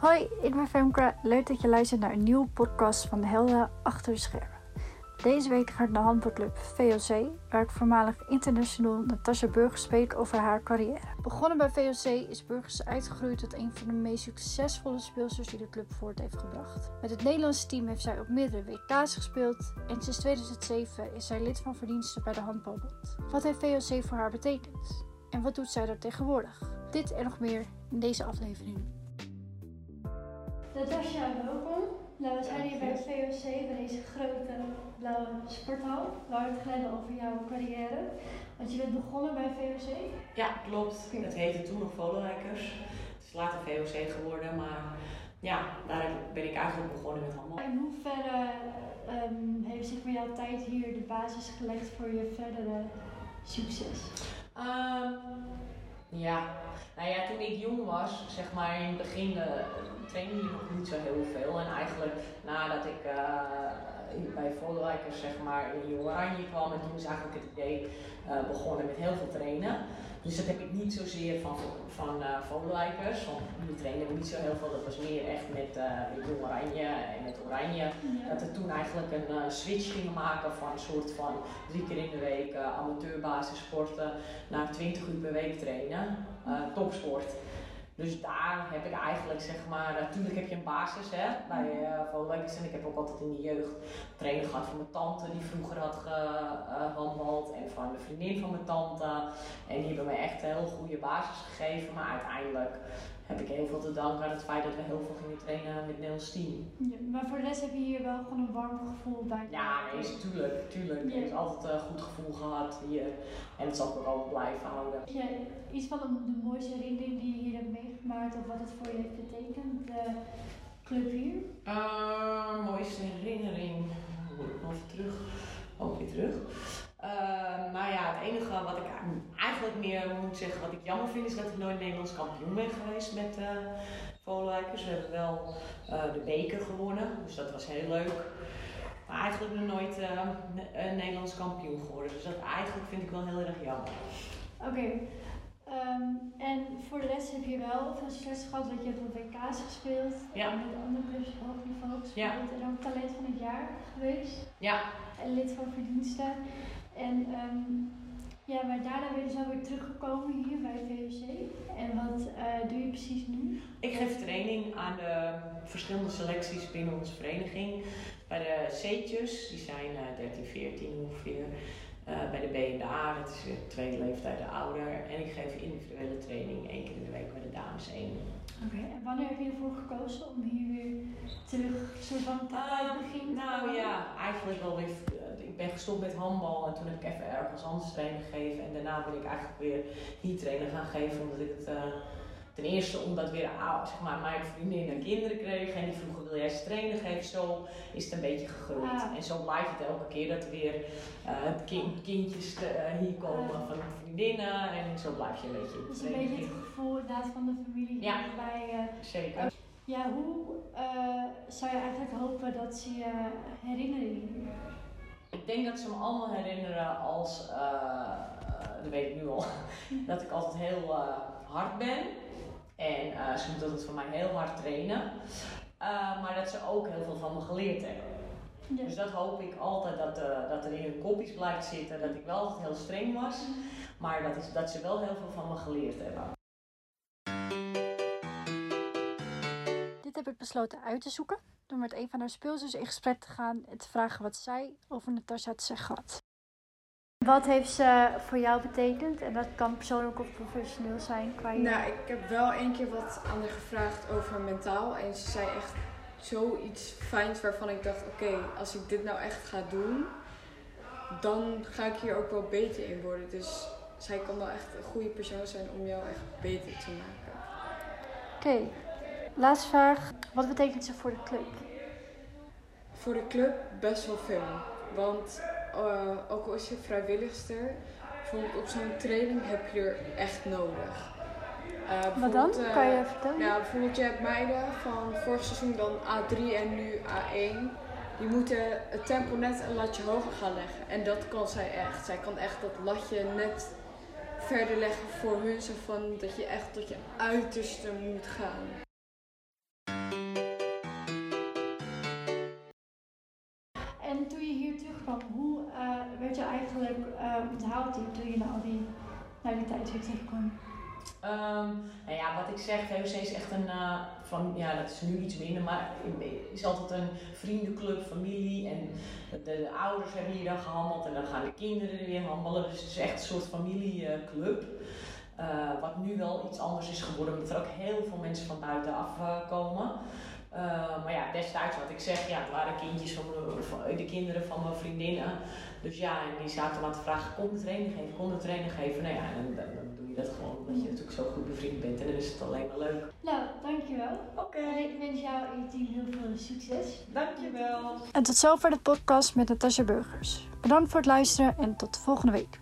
Hoi, ik ben Femke. Leuk dat je luistert naar een nieuwe podcast van de Helden Achter de Schermen. Deze week ga ik naar handbalclub VOC, waar ik voormalig international Natasha Burgers spreek over haar carrière. Begonnen bij VOC is Burgers uitgegroeid tot een van de meest succesvolle speelsters die de club voort heeft gebracht. Met het Nederlandse team heeft zij op meerdere WK's gespeeld en sinds 2007 is zij lid van verdiensten bij de Handbalbond. Wat heeft VOC voor haar betekend? En wat doet zij daar tegenwoordig? Dit en nog meer in deze aflevering. Natasja, welkom. Nou, we zijn hier bij het VOC, bij deze grote blauwe sporthal. We hadden het geleden over jouw carrière. Want je bent begonnen bij VOC. Ja, klopt. Het heette toen nog Volenrijkers. Het is later VOC geworden, maar ja, daar ben ik eigenlijk begonnen met handbal. In hoeverre um, heeft zich voor jouw tijd hier de basis gelegd voor je verdere succes? Um, ja, nou ja, toen ik jong was, zeg maar in het begin, uh, trainde je nog niet zo heel veel. En eigenlijk nadat ik uh, bij Volwijkers zeg maar in Oranje kwam en toen is eigenlijk het idee uh, begonnen met heel veel trainen. Dus dat heb ik niet zozeer van, van uh, Vogelwijkers, want die trainen we niet zo heel veel. Dat was meer echt met, uh, met Jong Oranje en met Oranje. Ja. Dat we toen eigenlijk een uh, switch gingen maken van een soort van drie keer in de week amateurbasis sporten naar 20 uur per week trainen, topsport. Dus daar heb ik eigenlijk zeg maar, natuurlijk heb je een basis hè, bij uh, En ik heb ook altijd in de jeugd trainen gehad van mijn tante die vroeger had gehandbald. Uh, en van de vriendin van mijn tante. En die hebben me echt een heel goede basis gegeven. Maar uiteindelijk heb ik heel veel te danken aan het feit dat we heel veel gingen trainen met Nederlands team. Ja, maar voor de rest heb je hier wel gewoon een warm gevoel bij? Ja, nee, tuurlijk, tuurlijk. Ja. Ik heb altijd een goed gevoel gehad hier en dat zal ik ook altijd blijven houden. Ja, iets van de, de mooiste herinnering die je hier hebt meegemaakt of wat het voor je heeft betekend, de club hier? Uh, mooiste herinnering, moet ik nog even terug, ook weer terug. Uh, nou ja, het enige wat ik eigenlijk meer moet zeggen, wat ik jammer vind, is dat ik nooit Nederlands kampioen ben geweest met uh, Volenwijkers. We hebben wel uh, de beker gewonnen, dus dat was heel leuk. Maar eigenlijk nog nooit een Nederlands kampioen geworden. Dus dat eigenlijk vind ik wel heel erg jammer. Oké. Okay. Um, en voor de rest heb je wel veel succes gehad, dat je hebt op WK's gespeeld. Ja. En met andere clubs op hoog niveau gespeeld. Ja. En ook talent van het jaar geweest. Ja. En lid van verdiensten. En um, ja, maar daarna ben je dus alweer teruggekomen hier bij VOC. En wat uh, doe je precies nu? Ik geef training aan de verschillende selecties binnen onze vereniging. Bij de C'tjes, die zijn uh, 13, 14 ongeveer. Uh, bij de BNA, dat is weer twee leeftijden ouder. En ik geef individuele training één keer in de week bij de dames 1. Oké, okay, en wanneer heb je ervoor gekozen om hier weer terug soort van te uh, begin Nou ja, eigenlijk wel weer. Ik ben gestopt met handbal en toen heb ik even ergens anders training gegeven. En daarna ben ik eigenlijk weer hier training gaan geven, omdat ik het. Uh, Ten eerste omdat weer zeg maar, mijn vriendin en kinderen kregen en die vroegen wil jij ze trainen geven. Zo is het een beetje gegroeid. Ah. En zo blijft het elke keer dat er weer uh, kind, kindjes te, uh, hier komen Ah. van vriendinnen en zo blijf je een beetje Dat is een beetje het gevoel inderdaad van de familie Ja. bij. Uh, Zeker. ja, hoe zou je eigenlijk hopen dat ze je herinneren hier? Ik denk dat ze me allemaal herinneren als, dat weet ik nu al, dat ik altijd heel hard ben. Uh, ze moeten het van mij heel hard trainen. Uh, maar dat ze ook heel veel van me geleerd hebben. Ja. Dus dat hoop ik altijd dat, uh, dat er in hun kopjes blijft zitten. Dat ik wel altijd heel streng was. Maar dat, is, dat ze wel heel veel van me geleerd hebben. Dit heb ik besloten uit te zoeken. Door met een van haar speelsters in gesprek te gaan en te vragen wat zij over Natasja te zeggen had. Wat heeft ze voor jou betekend? En dat kan persoonlijk of professioneel zijn qua je... Nou, ik heb wel één keer wat aan haar gevraagd over mentaal. En ze zei echt zoiets fijns waarvan ik dacht, oké, okay, als ik dit nou echt ga doen, dan ga ik hier ook wel beter in worden. Dus zij kan wel echt een goede persoon zijn om jou echt beter te maken. Oké, okay. laatste vraag. Wat betekent ze voor de club? Voor de club best wel veel. Want eh, ook al is je vrijwilligster, vond op zo'n training heb je er echt nodig. Uh, Wat dan? kan je eh, vertellen? Nou, bijvoorbeeld je hebt meiden van vorig seizoen dan A3 en nu A1. Die moeten het tempo net een latje hoger gaan leggen. En dat kan zij echt. Zij kan echt dat latje net verder leggen voor hun. Zo van dat je echt tot je uiterste moet gaan. En toen je uh, onthaald je toen je naar al die, die tijdschriften kwam? Um, nou ja, wat ik zeg, VOC is echt een, uh, van, ja dat is nu iets minder, maar is altijd een vriendenclub, familie en de, de, ouders hebben hier dan gehandeld en dan gaan de kinderen weer handelen. Dus het is echt een soort familieclub. Uh, wat nu wel iets anders is geworden, omdat er ook heel veel mensen van buitenaf uh, komen. Uh, maar ja, destijds wat ik zeg, ja, het waren kindjes van, van, de kinderen van mijn vriendinnen. Dus ja, en die zaten maar te vragen, kon de training geven, kon de training geven. Nou ja, en dan, dan doe je dat gewoon omdat je natuurlijk zo goed bevriend bent en dan is het alleen maar leuk. Nou, dankjewel. Oké. Okay. Ik wens jou en je team heel veel succes. Dankjewel. En tot zover de podcast met Natasja Burgers. Bedankt voor het luisteren en tot de volgende week.